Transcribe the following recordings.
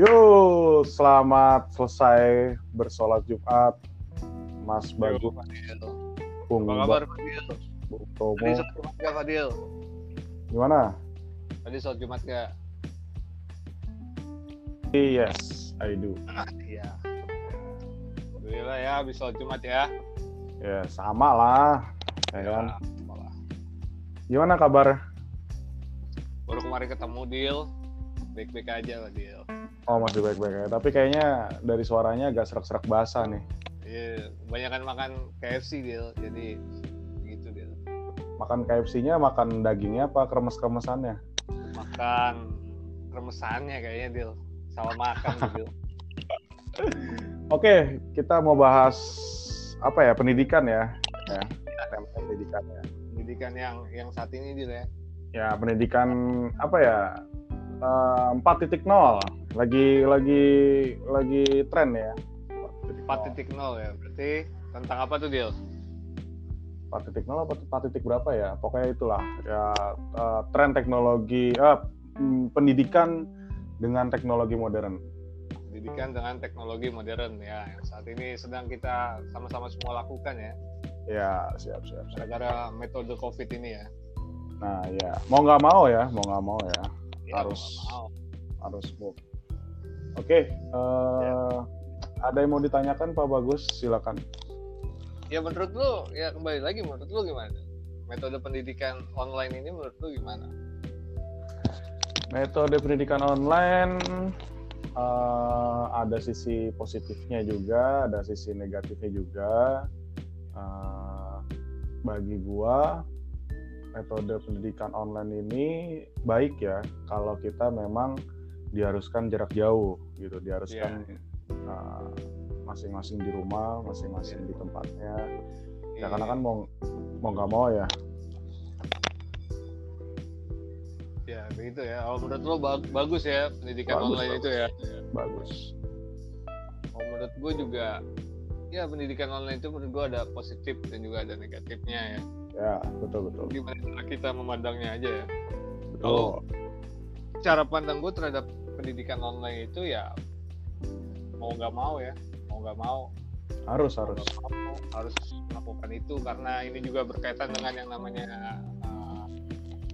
Yo, selamat selesai bersolat Jumat, Mas Bagus. Bung Apa kabar Fadil? Bung Tadi Tomo. sholat Jumat gak Fadil? Gimana? Tadi sholat Jumat gak? Yes, I do. Iya. Alhamdulillah ya, habis sholat Jumat ya. Ya, sama lah. Ya kan? apalah. Gimana kabar? Baru kemarin ketemu Dil. Baik-baik aja lah Dil. Oh, masih baik-baik ya. Tapi kayaknya dari suaranya agak serak-serak basah nih. Iya, kebanyakan makan KFC Dil. Jadi gitu Dil. Makan KFC-nya, makan dagingnya apa kremes-kremesannya? Makan remesannya kayaknya Dil. Salah makan Dil. Oke, kita mau bahas apa ya? Pendidikan ya. Ya, tema pendidikan ya. Pendidikan yang yang saat ini Dil ya. ya pendidikan apa ya eh, 4.0 lagi lagi lagi tren ya. 4.0 4.0 ya. Berarti tentang apa tuh Dil? 4.0 apa 4. berapa ya? Pokoknya itulah. Ya eh, tren teknologi mm, pendidikan dengan teknologi modern. Pendidikan dengan teknologi modern ya. Yang saat ini sedang kita sama-sama semua lakukan ya. Ya siap siap. Gara-gara metode covid ini ya. Nah ya. Mau nggak mau ya mau nggak mau ya Ya, Harus. mau. harus move oke eh, ada yang mau ditanyakan Pak Bagus silakan ya menurut lu ya kembali lagi menurut lu gimana metode pendidikan online ini menurut lu gimana Metode pendidikan online eh, ada sisi positifnya juga, ada sisi negatifnya juga. Eh, bagi gua metode pendidikan online ini baik ya kalau kita memang diharuskan jarak jauh gitu, diharuskan eh, masing-masing di rumah, masing-masing di tempatnya. Ya karena kan mau mau nggak mau ya. Ya begitu ya. Oh, menurut lu ba- bagus ya pendidikan Bagus, online bagus. itu ya? bagus. oh, menurut gue juga ya pendidikan online itu menurut gue ada positif dan juga ada negatifnya ya Ya betul betul. gimana kita memandangnya aja ya Betul. Kalau cara pandang gue terhadap pendidikan online itu ya mau nggak mau ya mau nggak mau Harus mau harus. mau harus melakukan itu karena ini juga berkaitan dengan yang namanya uh,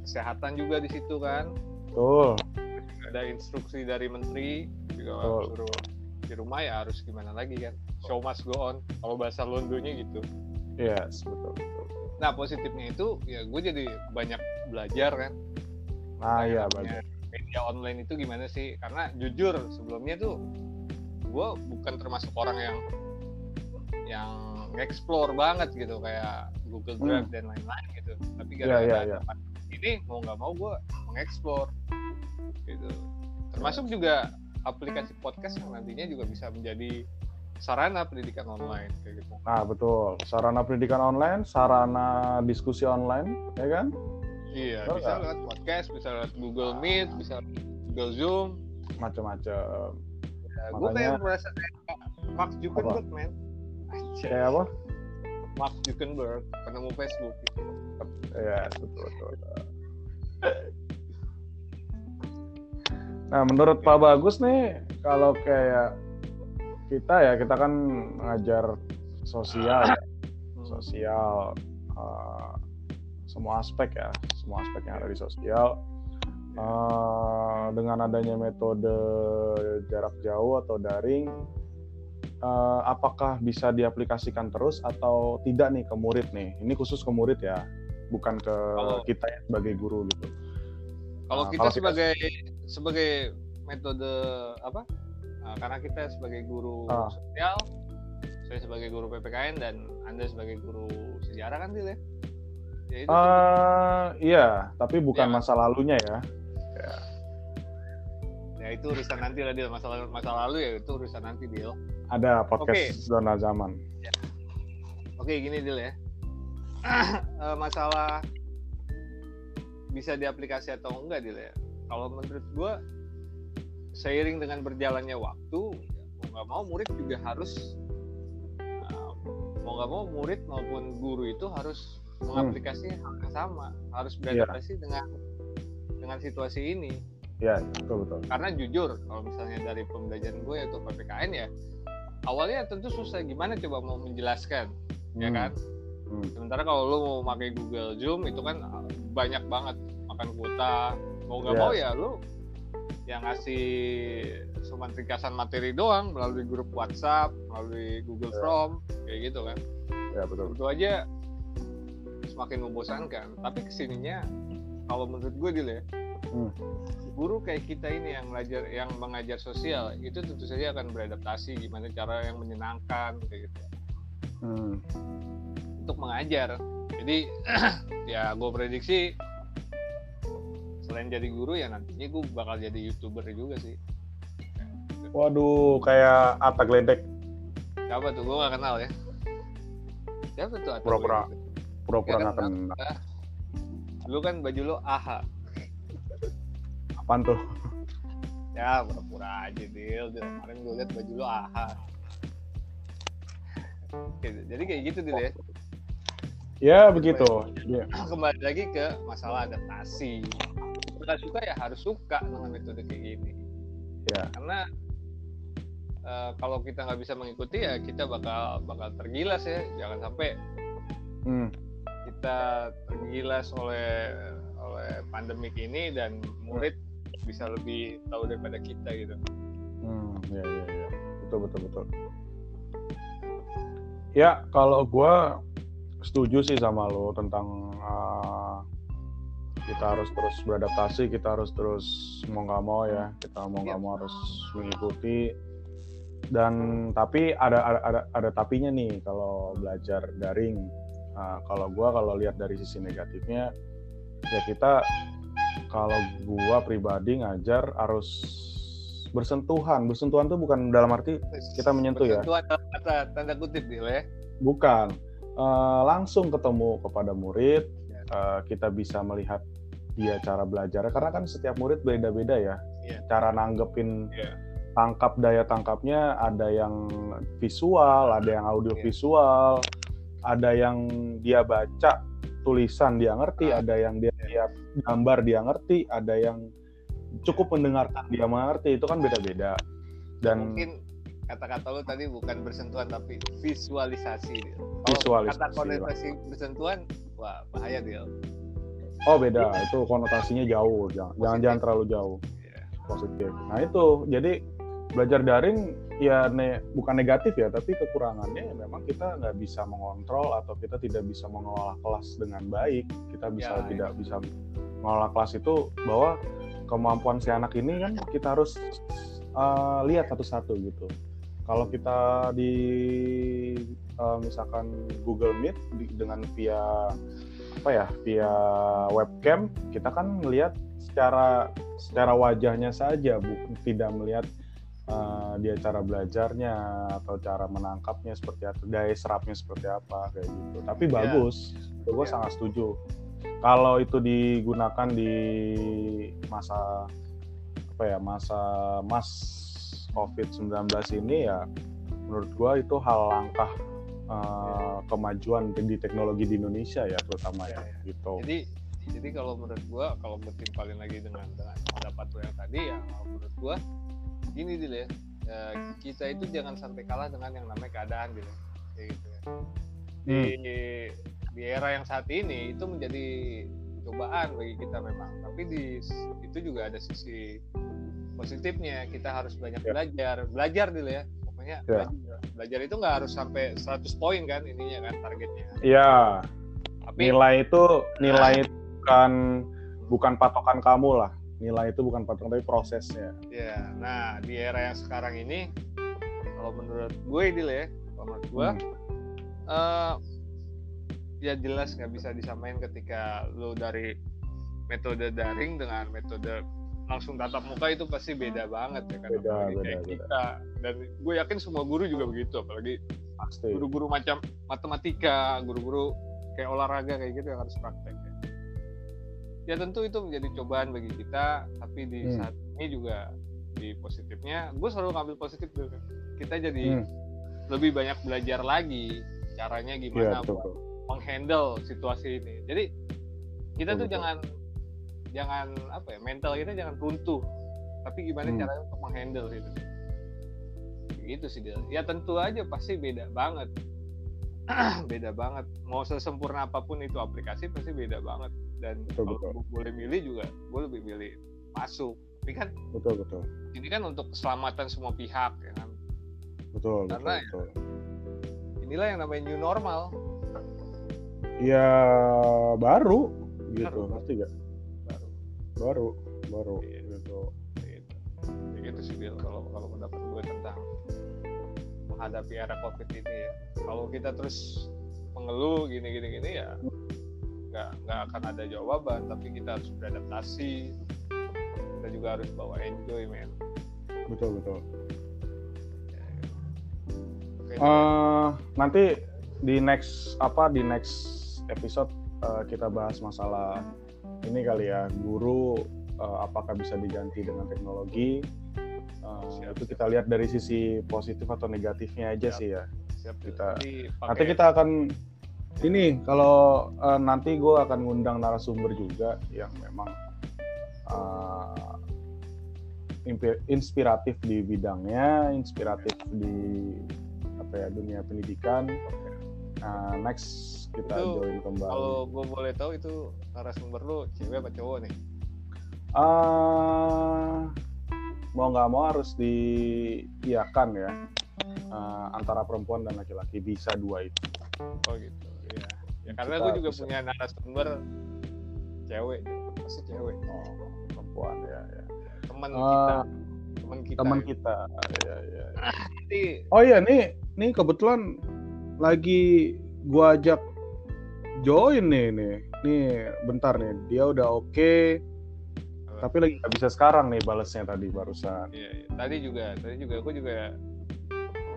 kesehatan juga di situ kan Betul. ada instruksi dari menteri juga Betul. suruh di rumah ya harus gimana lagi kan show must go on kalau bahasa Londonya gitu Yes, betul, betul. Nah positifnya itu ya gue jadi banyak belajar kan Nah, Kayak iya, bagus. media online itu gimana sih karena jujur sebelumnya tuh gue bukan termasuk orang yang yang explore banget gitu kayak Google Drive dan lain-lain gitu tapi Hmm. Iya, gara-gara iya, ada iya. pandemi ini mau nggak mau gue mengeksplor gitu termasuk juga aplikasi podcast yang nantinya juga bisa menjadi sarana pendidikan online kayak gitu Nah, betul. Sarana pendidikan online, sarana diskusi online, ya kan? iya Betul bisa nggak? lewat podcast bisa lewat Google Meet bisa Google Zoom Macam-macam. Ya, gue kayak merasa kayak Mark Zuckerberg, man. Anjir. Kayak apa? Mark Zuckerberg, penemu Facebook. Gitu. Ya, betul, betul. Nah, menurut Pak Bagus nih, kalau kayak kita ya, kita kan ngajar sosial, ya. sosial, eh, semua aspek ya, semua aspek yang ada di sosial. Eh, dengan adanya metode jarak jauh atau daring, eh, apakah bisa diaplikasikan terus atau tidak nih ke murid nih? Ini khusus ke murid ya, bukan ke Kalau- kita ya sebagai guru gitu. Kalau Nah, kita kalau kita- sebagai sebagai metode apa? Nah, karena kita sebagai guru Ah. sosial, saya sebagai guru PPKN dan anda sebagai guru sejarah kan Dil ya? Ya itu Eh, iya, tapi bukan Iya. masa lalunya ya. ya itu urusan nanti lah Dil. Masa lalu, masa lalu ya itu urusan nanti Dil. Ada podcast Oke. zona zaman. Oke gini Dil ya. Eh, masalah bisa diaplikasi atau enggak Dil ya. Kalau menurut gua seiring dengan berjalannya waktu ya, mau nggak mau murid juga harus eh, mau nggak mau murid maupun guru itu harus mengaplikasi hal yang sama harus beradaptasi dengan dengan situasi ini. Ya betul betul. Karena jujur kalau misalnya dari pembelajaran gue yaitu ppkn ya awalnya tentu susah. Gimana coba mau menjelaskan ya Hmm. kan? Hmm. sementara kalau lu mau pakai Google Zoom itu kan banyak banget. Makan kuota mau nggak Yes. mau ya lu yang ngasih cuma ringkasan materi doang melalui grup WhatsApp melalui Google Ya. Form kayak gitu kan ya betul tentu aja semakin membosankan tapi ke sininya kalau menurut gue dulu ya Hmm. guru kayak kita ini yang belajar yang mengajar sosial itu tentu saja akan beradaptasi gimana cara yang menyenangkan kayak gitu Hmm. untuk mengajar jadi ya gue prediksi selain jadi guru ya nantinya gue bakal jadi youtuber juga sih. Waduh kayak Atta Gledek. Siapa tuh? Gue gak kenal ya. Siapa tuh atau Pura-pura. gitu? pura-pura Ya nggak kan, kenal. Lu kan baju lo aha apaan tuh? Ya pura-pura aja deal kemarin gue liat baju lo aha Oke, jadi kayak gitu deh ya. Ya begitu. Kembali lagi ke masalah adaptasi suka suka ya harus suka dengan metode kayak gini Ya. karena eh, kalau kita nggak bisa mengikuti ya kita bakal bakal tergilas ya jangan sampai Hmm. kita tergilas oleh oleh pandemik ini dan murid bisa lebih tahu daripada kita gitu Hmm, ya, ya, ya. Betul, betul, betul. Ya, kalau gue setuju sih sama lo tentang uh, kita harus terus beradaptasi, kita harus terus mau nggak mau ya, kita mau nggak Iya. mau harus mengikuti. Dan tapi ada ada ada, ada tapinya nih kalau belajar daring. Uh, kalau gue kalau lihat dari sisi negatifnya, ya kita kalau gua pribadi ngajar harus bersentuhan. Bersentuhan tuh bukan dalam arti kita menyentuh ya, Bersentuhan dalam kata tanda kutip gitu ya bukan Eh, langsung ketemu kepada murid. Eh, kita bisa melihat dia cara belajar karena kan setiap murid beda-beda ya. Iya. Cara nanggepin Iya. tangkap daya tangkapnya ada yang visual, ada yang audio visual, ada yang dia baca tulisan dia ngerti, Ah. ada yang dia Iya. lihat gambar dia ngerti, ada yang cukup mendengarkan dia mengerti itu kan beda-beda. Dan mungkin kata-kata lu tadi bukan bersentuhan tapi visualisasi dia. Visualisasi, kata konotasi bersentuhan wah bahaya dia oh beda, itu konotasinya jauh, jangan jangan, Positif. jangan terlalu jauh Iya. positif. Nah itu jadi belajar daring ya ne- bukan negatif ya, tapi kekurangannya ya memang kita nggak bisa mengontrol atau kita tidak bisa mengelola kelas dengan baik. Kita bisa Ya, tidak bisa mengelola kelas itu bahwa kemampuan si anak ini kan kita harus uh, lihat satu-satu gitu. Kalau kita di uh, misalkan Google Meet di- dengan via apa ya via webcam kita kan melihat secara secara wajahnya saja bu tidak melihat uh, dia cara belajarnya atau cara menangkapnya seperti apa daya serapnya seperti apa kayak gitu tapi Ya. bagus gue Ya. sangat setuju kalau itu digunakan di masa apa ya masa mas covid 19 ini ya menurut gue itu hal langkah uh, kemajuan di teknologi di Indonesia ya terutama ya, Ya, ya. gitu. Jadi jadi kalau menurut gua kalau bertimpalin lagi dengan dengan pendapat lu yang tadi ya kalau menurut gua gini dulu ya. Eh, kita itu jangan sampai kalah dengan yang namanya keadaan gitu kayak gitu ya. Di di era yang saat ini itu menjadi cobaan bagi kita memang. Tapi di itu juga ada sisi positifnya. Kita harus banyak Ya. belajar. Belajar dulu ya pokoknya Ya. belajar. belajar itu nggak harus sampai 100 poin kan ininya kan targetnya ya tapi nilai itu nilai itu bukan bukan patokan kamu lah nilai itu bukan patokan tapi prosesnya Ya, nah di era yang sekarang ini, kalau menurut gue Dil ya, kalau menurut gue, Hmm. eh, ya jelas nggak bisa disamain ketika lo dari metode daring dengan metode langsung tatap muka itu pasti beda banget ya kan Beda, apalagi beda, kayak beda. kita dan gue yakin semua guru juga begitu apalagi pasti guru-guru macam matematika guru-guru kayak olahraga kayak gitu yang harus praktek ya. ya tentu itu menjadi cobaan bagi kita tapi di Hmm. saat ini juga di positifnya gue selalu ngambil positif dulu kita jadi Hmm. lebih banyak belajar lagi caranya gimana buat betul. menghandle situasi ini jadi kita Betul, tuh betul. jangan jangan apa ya mental kita jangan runtuh tapi gimana Hmm. caranya untuk menghandle itu gitu sih Dil. ya tentu aja pasti beda banget beda banget mau sesempurna apa pun itu aplikasi pasti beda banget dan Betul, kalau betul. boleh milih juga gue lebih milih masuk tapi kan betul betul ini kan untuk keselamatan semua pihak ya kan betul betul, Karena ya- betul. inilah yang namanya new normal ya baru gitu Baru. ngerti gak baru baru. Iya. gitu. Gitu Ya gitu sih Bill kalau kalau pendapat gue tentang menghadapi era covid ini ya. Kalau kita terus mengeluh gini gini gini ya nggak nggak akan ada jawaban. Tapi kita harus beradaptasi. Kita juga harus bawa enjoy men. Betul betul. Eh, nanti di next apa di next episode eh, kita bahas masalah ini kali ya guru eh, apakah bisa diganti dengan teknologi Siap, itu kita lihat dari sisi positif atau negatifnya aja Siap. sih ya siap kita- Nanti pakai- nanti kita akan ini kalau eh, nanti gue akan ngundang narasumber juga yang memang impi- inspiratif di bidangnya, inspiratif di apa ya dunia pendidikan. Nah, next kita Itu join kembali. kalau gue boleh tahu itu narasumber lu cewek apa cowok nih Ah, mau nggak mau harus diiakan ya eh, antara perempuan dan laki-laki bisa dua itu. oh gitu ya ya karena gue juga bisa- punya narasumber cewek pasti cewek Oh, perempuan ya. ya. teman Ah, kita teman kita teman gitu. kita ya, ya. Nanti oh iya nih nih kebetulan lagi gua ajak join nih nih nih bentar nih dia udah oke tapi lagi nggak bisa sekarang nih balesnya tadi barusan Iya, iya. Tadi juga, tadi juga aku juga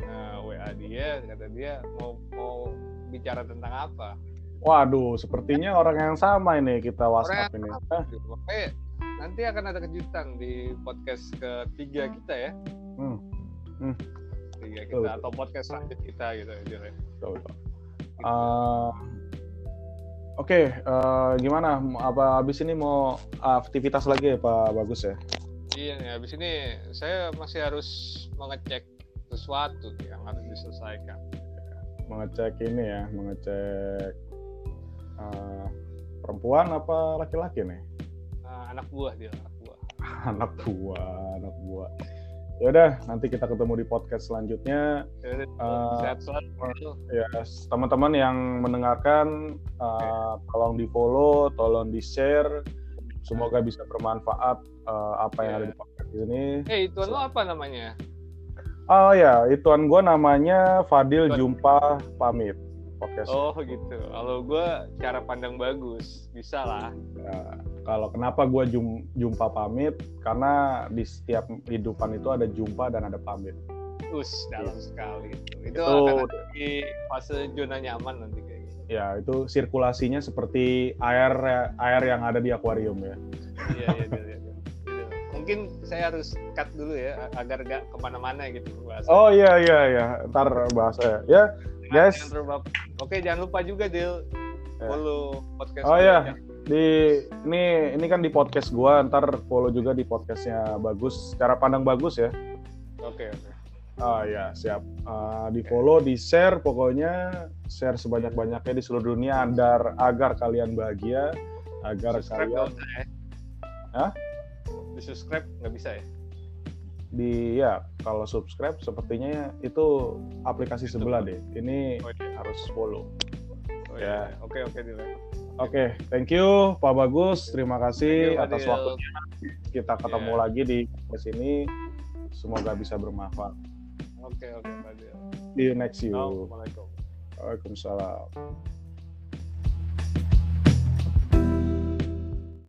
nah, WA dia, kata dia mau mau bicara tentang apa. waduh sepertinya orang yang sama ini kita WhatsApp ini Hah? Gitu. Makanya nanti akan ada kejutan di podcast ketiga kita ya. Hmm. Hmm. Betul, kita betul. atau podcast selanjutnya kita gitu ya. Betul, betul. Eh, Oke, eh, gimana? Apa habis ini mau aktivitas lagi ya Pak Bagus ya? Iya nih, habis ini saya masih harus mengecek sesuatu yang harus diselesaikan. Mengecek ini ya, mengecek eh, perempuan apa laki-laki nih? Nah, anak buah dia, anak buah. anak buah, anak buah. Ya udah, nanti kita ketemu di podcast selanjutnya. Eh, sehat selalu. Ya, teman-teman yang mendengarkan, eh, tolong di follow, tolong di share. Semoga bisa bermanfaat eh, apa yang Iya. ada di podcast ini. Eh, itu lo apa namanya? Oh ya, ituan gue namanya Fadil. Jumpa Pamit podcast. Oh gitu. Kalau gue cara pandang bagus, bisa lah. Ya, kalau kenapa gue jum- jumpa pamit? Karena di setiap kehidupan itu ada jumpa dan ada pamit. Us dalam sekali itu. Itu, Itu- akan ada di fase zona nyaman nanti kayak gitu. Ya itu sirkulasinya seperti air air yang ada di akuarium ya. Iya iya iya. iya. Gitu. Mungkin saya harus cut dulu ya agar gak ke mana-mana gitu bahasa. Oh iya iya iya, ntar bahasa ya. Ya guys, Oke jangan lupa juga Dil Ya. follow podcast. Oh, iya. ya. Di ini ini kan di podcast gua, ntar follow juga di podcastnya bagus. Cara pandang bagus ya. Oke oke. Ah ya siap. Ah, di follow, di share pokoknya share sebanyak banyaknya di seluruh dunia agar agar kalian bahagia, agar Subscribe kalian ya. Hah? Di subscribe nggak bisa ya? di ya kalau subscribe sepertinya itu aplikasi sebelah deh. Ini Oh, iya. harus follow. Oh, Ya. iya. Oke oke ya. Oke, thank you Pak Bagus. Terima kasih you, atas waktunya. Kita ketemu Iya. lagi di podcast ini. Semoga bisa bermanfaat. Oke oke Fadil. See you next you. Assalamualaikum. Waalaikumsalam.